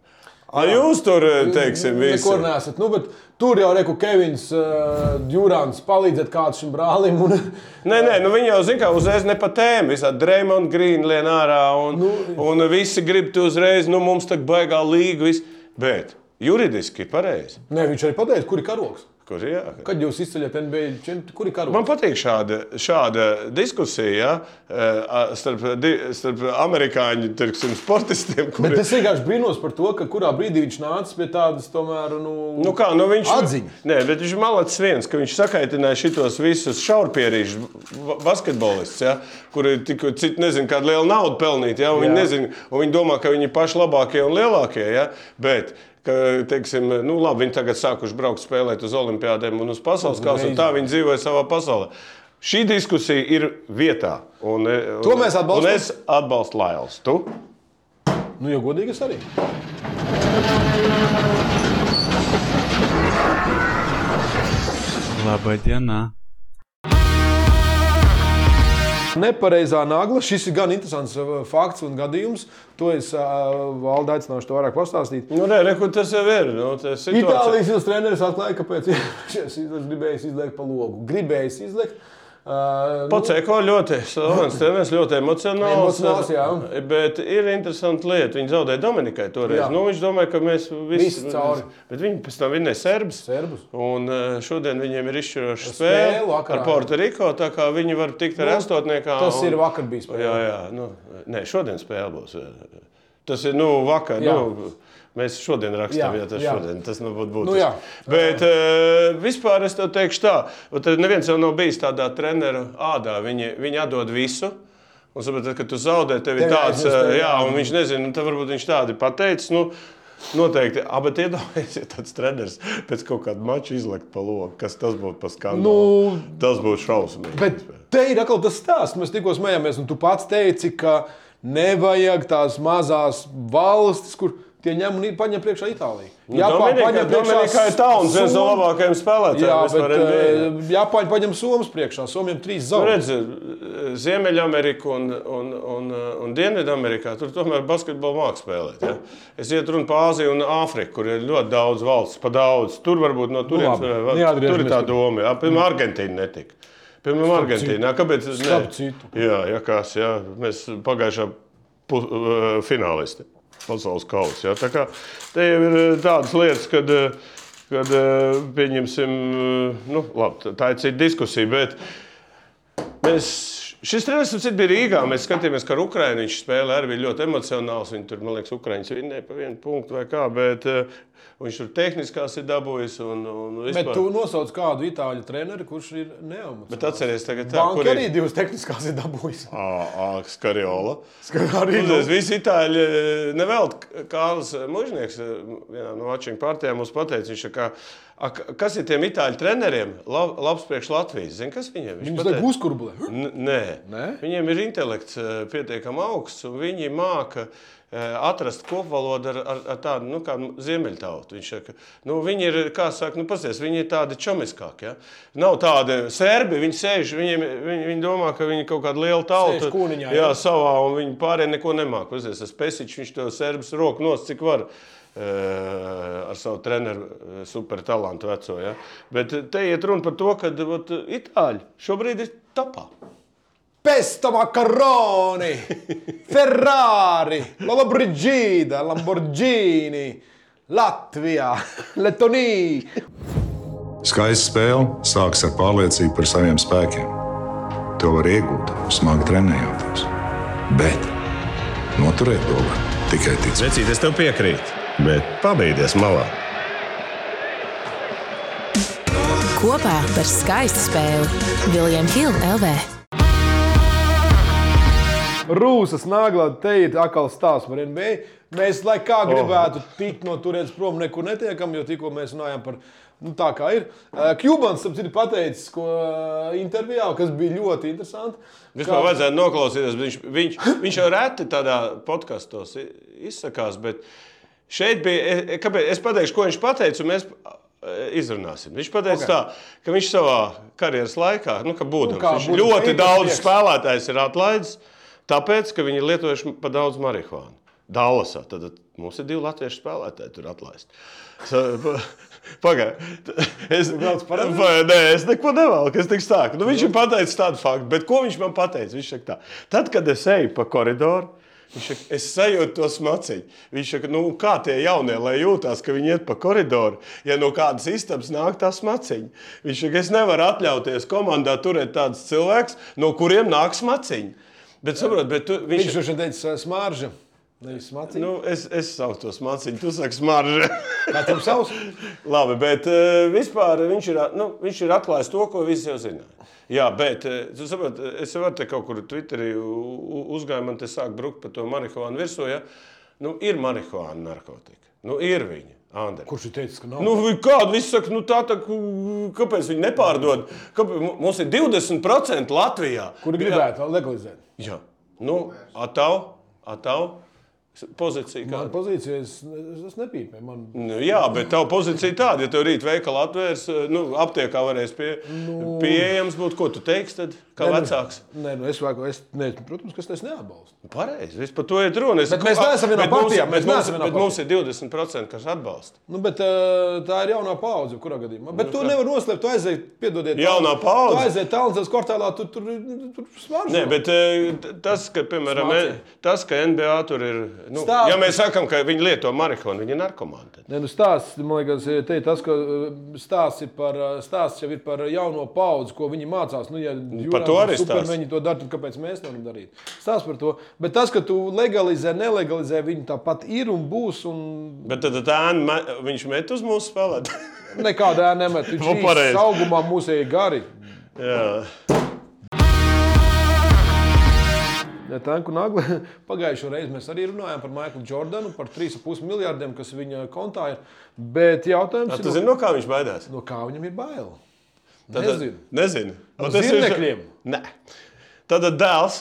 A jūs tur, teiksim, visi. Nekur nesat. Nu, bet tur jau reku Kevins uh, Džurāns palīdzēt kādam šim brālim. Un, Nē, nē, nu viņi jau zina, ka uzreiz ne pa tēmu. Visādi Dreamland Green lien ārā un, nu, un visi grib tu uzreiz, nu mums tā baigā līga. Viss. Bet juridiski pareizi. Nē, viņš arī pateica, kur ir karoks. Kur jā? Kad jūs izceļat NBA čempionu, kur ir karoks? Man patīk šāda, šāda diskusija ja, eh, starp, starp amerikāņu teiksim, sportistiem. Bet Kuri, es vienkārši brīnos par to, ka kurā brīdī viņš nāca pie tādas tomēr. Nu, Nu kā, nu viņš Atziņas. Nē, bet viņš ir malacis viens, ka viņš sakaitināja šitos visus šaurpierīšus basketbolistus, ja, kuri tik, citi nezina, kādu lielu naudu pelnīt. Ja, viņi, nezin, viņi domā, ka viņi ir paši labākie un lielākie. Ja, bet, ka, teiksim, nu, labi, viņi tagad sākuši braukt spēlēt uz olimpiādēm un uz pasaules kausa, un tā viņi dzīvoja savā pasaulē. Šī diskusija ir vietā. Un, un, To mēs atbalstam. Un es atbalstu Lails. Tu? nu jau godīgi es arī. Labā dienā! Nepareizā nagla. Šis ir gan interesants uh, fakts un gadījums. To es uh, valdu aicināšu to vairāk pastāstīt. Nu, nē, re, kur tas jau ir. Nu, Itālijas treneris atklāja, kāpēc viņš gribēja izlēkt pa logu. Gribēja izlēkt. Uh, Pocēko ļoti slavens, treneris, ļoti emocionāls. Emocionāls, jā. Bet ir interesanti lieta. Viņi zaudēja Dominikai toreiz. Jā. Nu, viņš domāja, ka mēs visi Visi cauri. Bet viņi pēc tam vinnēja serbus. Serbus. Un eh, šodien viņiem ir izšķiroša Spēle vakarā. ar Puertoriko. Tā kā viņi var tikt ar Nu, astotniekā. tas un- ir vakar bijis. Jā, jā. Nu, nē, šodien spēle būs. Tas ir nu, vakar. Jā. Nu, Mēs šodien rakstām, Jā, ja tas jā. šodien tas nu būtu būtiski. Nu, jā. Bet uh, vispār es teikšu tā, tad neviens jau nav bijis tādā treneru ādā. Viņi, viņi atdod visu. Un saprot, tad, kad tu zaudē, tev ir tāds, tev, uh, jā, jā. un viņš nezina, un tad varbūt viņš tādi pateicis. Nu, Noteikti, ah, bet iedomājieties, ja tāds treneris pēc kaut kāda mača izlekt pa logu, kas tas būtu pa skandālu. Nu, tas būtu šausmīgi. Bet te ir atkal tas stāsts. Mēs tikko smējāmies, un tu pats teici, ka nevajag tās mazās valstis, kur tie ņem un paņem priekšā Itāliju. Dominika, paņem priekšā Tauns, viens no labākajiem spēlētājiem. Jā, bet eh, Japāņi paņem Somijas priekšā. Somijam trīs Nu, zaudējumus. redzi, Ziemeļamerika un, un, un, un Dienvidamerikā tur tomēr basketbolu mākslā spēlēt. Ja? Es iet runu par Āziju un Āfriku, kur ir ļoti daudz valsts, pa daudz. Tur varbūt no turienes var- neatgriežamies tur ir tā doma. Jā, piemēram, Argentīna netika. Piemēram, Argentīnā. Kāpēc? ne? Starp citu. Jā, jā, kas, jā, mēs pagājušā pu, uh, finālisti pasaules kausa. Ja? Tā kā te jau ir uh, tādas lietas, kad, uh, kad pieņemsim, nu, labi, tā ir cita diskusija, bet mēs, šis mums bija Rīgā. Mēs skatījāmies, ka ar Ukraiņu viņš spēlē arī bija ļoti emocionāls. Viņi tur, man liekas, Ukraiņas vinnēja pa vienu punktu vai kā, bet uh, viņš tur tehniskās ir dabūjis. Un, un Bet vispār. tu nosauc kādu itāļu treneri, kurš ir neamacis. Bet atceries tagad tā, kur arī ir divas tehniskās ir dabūjis. Skariola. Arī nu, Uzreiz visi itāļi, nevelt Kārlis Mužnieks, vienā no atšķirīgām partijām mums pateica, viņš kā, "A, kas ir tiem itāļu treneriem, lab, labs priekš Latvijas? Zini, kas viņiem? Pateica- liek uzkurbulē. N- Nē. Nē? viņiem ir intelekts eh, pietiekami augsts, un viņi māca eh, atrast kopvalodu ar, ar, ar tādu nu, kā ziemeļtautu. Viņš saka, nu, viņi ir, kā saka, nu, pasies, viņi ir tādi čomiskāki. Ja? Nav tādi serbi, viņi sēž, viņiem, viņi, viņi domā, ka viņi ir kaut kāda liela tauta. Kūniņā, jā, ja? savā, un viņi pārējie neko nemāk. Pasies, tas pesiķis, viņš to serbus roku nos, cik var. Eh, Ar savu treneru eh, supertalantu veco. Ja? Bet eh, te iet runa par to, ka ot, itāļi šobrīd ir topā. Pesta makaroni, Ferrari, Lollobrigida, Lamborghini, Latvijā, Letonija. Skaista spēle sākas ar pārliecību par saviem spēkiem. To var iegūt, smagi trenējoties. Bet noturēt to var tikai ticēt. Vecīt, es tev piekrītu, bet pabeigties malā. Kopā par skaistu spēli Viljams Hilde LV. Rūsas nāglā te ir atkal stāsts par NBA. Mēs, lai kā gribētu tikt no turienes prom, nekur netiekam, jo tikko mēs runājām par nu, tā, kā ir. Kjubans tam ir pateicis, ko eh, intervijā, kas bija ļoti interesanti. Vispār vajadzētu noklausīties. Viņš, viņš, viņš jau reti tādā podkastos izsakās, bet šeit bija. e- Kāpēc? Es pateikšu, ko viņš pateica, un mēs e, izrunāsim. Viņš pateica, okay. tā, ka viņš savā karjeras laikā, nu, ka būdams, Nu, viņš ļoti īpašnieks. daudz spēlētājs ir atlaidis, tāpēc, ka viņi ir lietojuši pa daudz marihuānu. Dallasā. Tad mums ir divi latviešu spēlētāji, tur atlaisti. Pagaidiet, es, nē, es neko nevēlu, es tikai stāstu. Nu, viņš ir pateicis tādu faktu, bet ko viņš man pateica? Viņš saka, tā, tad, kad es eju pa koridoru, viņš saka, es sajūtu to smaciņu. Viņš saka, nu, kā tie jaunie, lai jūtās, ka viņi iet pa koridoru, ja no kādas istabas nāk tā smaciņa. Viņš saka, es nevaru atļauties komandā turēt tādus cilvēkus, no kuriem nāk smaciņa. Bet, saprot, bet tu, Viņš viņš, jau šeit teica, smarža. Nevis smacīt. Nu, es, es saucu to smaciņu, tu saki smarža. Katram savs. Labi, bet uh, vispār viņš ir, nu, viņš ir atklājis to, ko visi jau zināja. Jā, bet uh, tu saproti, es varu te kaut kur Twitterī uzgāju, man te sāk brukt par to marihuānu virsū. Ja? Nu, ir marihuāna narkotika. Nu, ir viņa. Andri. Kurš ir teicis, ka nav? Nu, kādu visu saka, nu, tā, tā, kāpēc viņi nepārdod? Kāpēc, mums ir 20% Latvijā. Kuri gribētu legalizēt? Jā, nu, atau, atau, pozīcija Man kāda. pozīcija, es, es, es nepīpēju. Man... Nu, jā, bet tā pozīcija tāda, ja tev rīt veikala atvērs, nu, aptiekā varēs pie, nu... pieejams būt, ko tu teiksi tad, kā Nē, nu, vecāks. Nē, nu es, varu- es ne, protams, ka es neatbalstu. Pareizi, viss par to ir runa. Es, Bet mēs neesam vienā bet mums- partijā, mēs mums, vienā bet mums ir 20%, kas atbalsta. Nu, bet, uh, tā ir jaunā paudze, kurā gadījumā. Bet nu, to nevar noslēpt. Tu aizēji, piedodiet, Jaunā paudze? Tu aizēji tālākās kvartālā, tur tur tur smaržo. Nē, bet eh, tas, ka, piemēram, Smāci. e- tas, ka NBA tur ir Nu, Stāsti. ja mēs sakām, ka viņi lieto marihuānu, viņi ir narkomāni. Nē, nu stāsts, man liekas, te tas, ka uh, stāsts, ir par, uh, stāsts jau ir par jauno paudzi, ko viņi mācās. Nu, ja par to arī stāsts. supermeņi to dara, tad kāpēc mēs nevaram darīt? Stāsts par to. Bet tas, ka tu legalizē, nelegalizē, viņi tāpat ir un būs. Un Bet tad tā ēna, viņš met uz mūsu spēlētāju. nekādā nemet. Viņš ir augumā mūsēji gari. Jā. Tanku nagla, pagājušo reizi mēs arī runājām par Maiklu Jordanu, par 3,5 miljardiem, kas viņa kontā ir. Bet jautājums Tu ir, zini, no kā viņš baidās? no kā viņam ir bail? Tad- Nezinu. Nezinu. No ir- zirnekļiem? Nē. Tad dēls,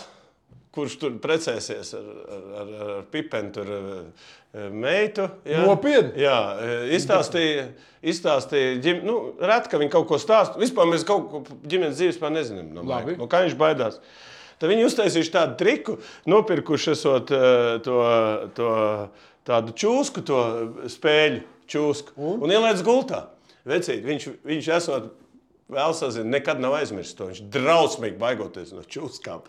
kurš tur precēsies ar, ar, ar, ar pipenu, tur eh, meitu. Jā, Nopietni? Jā, eh, izstāstīja, izstāstīja ģim, nu, reti, ka viņi kaut ko stāsta. Vispār mēs kaut ko ģimenes dzīves pār nezinām. No, Labi. No kā viņš baidās? Tad viņi uztaisījuši tādu triku, nopirkuši esot, eh, to, to, tādu čūsku, to spēļu čūsku un, un ielaiž gultā. Vecīt, viņš, viņš esot vēl sazina, nekad nav aizmirsis to. Viņš drausmīgi baigoties no čūskām.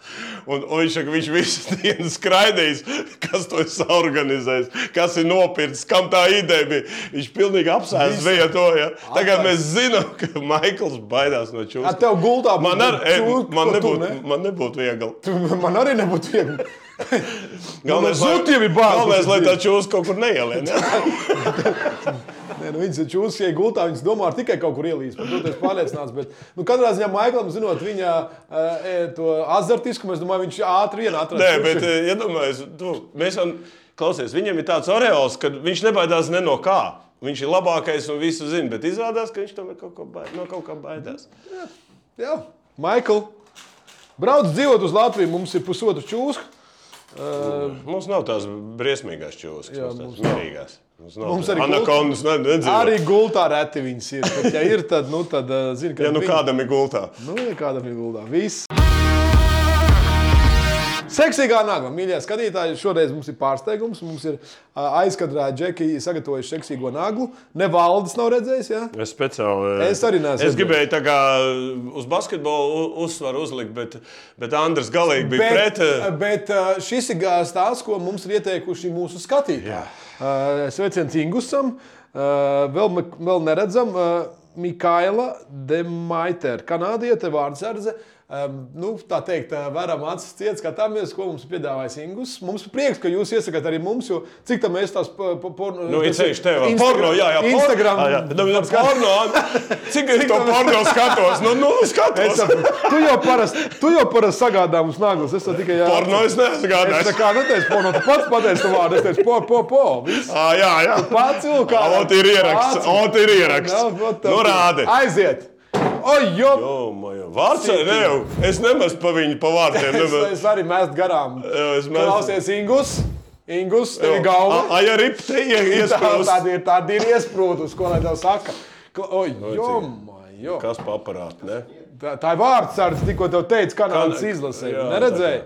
Un, un viņš saka, viņš visu dienu skraidījis, kas to ir organizējis, kas ir nopircis, kam tā ideja bija. Viņš pilnīgi apsēstis bija to. Ja. Tagad mēs zinām, ka Maikls baidās no Ar čūskām. tev gultā Man, ar, e, čūska, man, nebūtu, ne? man nebūtu viegli. Tu- Man arī nebūtu viegli. Galvenais, no ir bāzes. Galvenais, lai tā čūska kaut kur neielien. Ja? Nē, nu, viņas ir čūskas, gultā. Viņas domā, tikai kaut kur ielīst. Par to es pārliecināts. Bet, nu, katrā ziņā Maiklam, zinot viņa uh, to azartiskumu, es domāju, viņš ātri vien atrast. Nē, bet ir. eh, iedomājieties, tu, mēs jau klausies, viņam ir tāds oreāls, ka viņš nebaidās ne no kā. Viņš ir labākais un visu zina, bet izrādās, ka viņš tomēr kaut ko baid, no kaut kā baidās. Jā, Maikl, brauc dzīvot uz Latviju. Mums ir pusotru čūsku. Mums nav tās briesmīgās čūskas, Jā, mums tās mierīgās. Nav Mums arī anakondas ne- nedzīvo. Arī gultā reti viņas ir. Bet, ja ir, tad, nu, tad uh, zini, ka Ja nu viņi- kādam ir gultā. Nu, ja kādam ir gultā. Viss. Seksīgā nagla, mīļie skatītāji, šoreiz mums ir pārsteigums. Mums ir ā, aizkadrā džeki sagatavojuši seksīgo naglu. Ne valdes nav redzējis, jā? Es speciāli. Es arī neesmu Es gribēju tā kā uz basketbolu uzsvaru uzlikt, bet, bet Andris galīgi bija Bet, pret. eh, bet šis ir stāsts, ko mums ir ieteikuši mūsu skatītāji. Ā, Sveiciens Ingusam, ā, vēl, vēl neredzam, ā, Mikaila Demaiter, kanādiete vārdsardze. Um, nu, tā teikt, ā, varam acis ciet, skatāmies, ko mums ir piedāvājis Ingus. Mums prieks, ka jūs iesakāt arī mums, jo cik tā mēs tās porno... Nu, ir ceļš tev. Porno, jā, jā. Instagram. Jā, jā. Nu, jā, porno. Cik es to porno skatos? Nu, nu Es skatos. saprotu. Tu jau parasti tu jau parast sagādā mums naglas. Es tev tikai jā. Porno es Es tā nesagādāju. kā neteicu porno, tu pats pateici to vārdu. Es teicu, po, po, po. Viss. Ā, jā, jā. Pats vilkā. Ā, ot ir ieraksts, ot ir ieraksts. Nu, rādi. Aiziet. Oi, jo. O, mojo. Vārds ne jau. Es nemaz pa viņu pa vārdiem. Es, es arī mēstu garām. Es mestu. Klausies, Ingus. Ingus, tev ir galva. Ai, arī te Tā, iesprūst. tāda ir, tāda ir iesprūdus, ko lai tev saka. Kla- Oi, jo, jo. Kas pa aparātu, ne? Tā, tā ir vārds, ar tikko tev teica, kanādas Kan- izlasē. Neredzēji?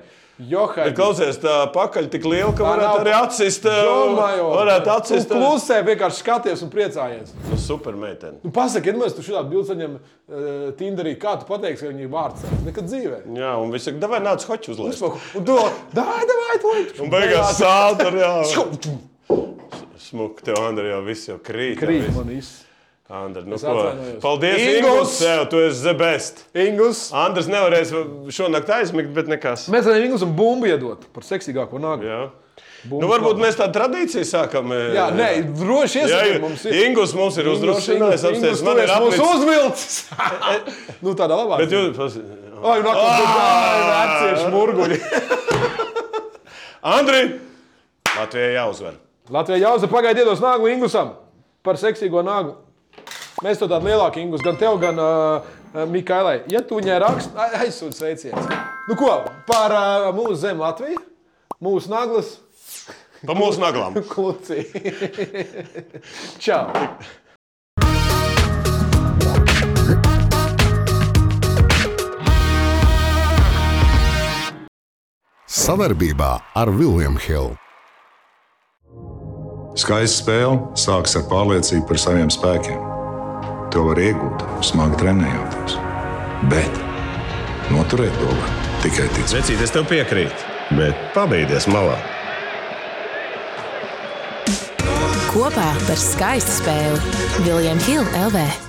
Johai. Bet klausies, tā pakaļ tik liela, ka varētu nav- arī atsist. ā, Domāju, Varētu atsist. Tu klusē, vienkārši skaties un priecājies. Nu, super meitene. Nu, pasaki, mēs tu šādu bildi saņem uh, Tinderī, kā tu pateiksi, ka viņi ir vārds? Nekad dzīvē. Jā, un viss saka, davai nāc hoķu uzlaist. Un tu, davai, davai, to Un beigās sāl tur jā. Smuk, tev, Andri, jau viss jau krīt. Krīt jau viss. man viss. Andri, nu. Paldies, Ingūns! Ingūns! Tev, tu esi the best. Ingus. Andris nevarēs šonakt aizmigt, bet nekas. Mēs varam Ingus un bumbu iedot par seksīgāko nāgu. Jā. Nu, varbūt mēs tādu tradīciju sākam. e, Jā, nē, droši jā, mums ir. Ingūns mums ir uzdrošinājis apstāties. Man ir apnicis. uzvilcis. nu, tādā labā. Bet jūs, un atkal tur Ah! vecie šmurguļi. Andri, Latvijai jāuzvar. Latvijā jāuzvar pagaidi iedos nāgu Ingusam par seksīgo nāgu. Mēs to tādu lielāku Ingus, gan tev, gan uh, Mikailai. Ja tu viņai raksti, aizsūti sveicienus. Nu ko, par uh, mūsu zemi Latviju, mūsu naglas Pa mūsu naglām. kluci. Čau! Savarbībā ar Vilniņu Hildu. Skaista spēle sākas ar pārliecību par saviem spēkiem. To var iegūt, smagi trenējoties. Bet noturēt to var tikai ticēt. Vecīt, es tev piekrītu, bet pabeigties malā. Kopā par skaistu spēli Viljams Hilde LV.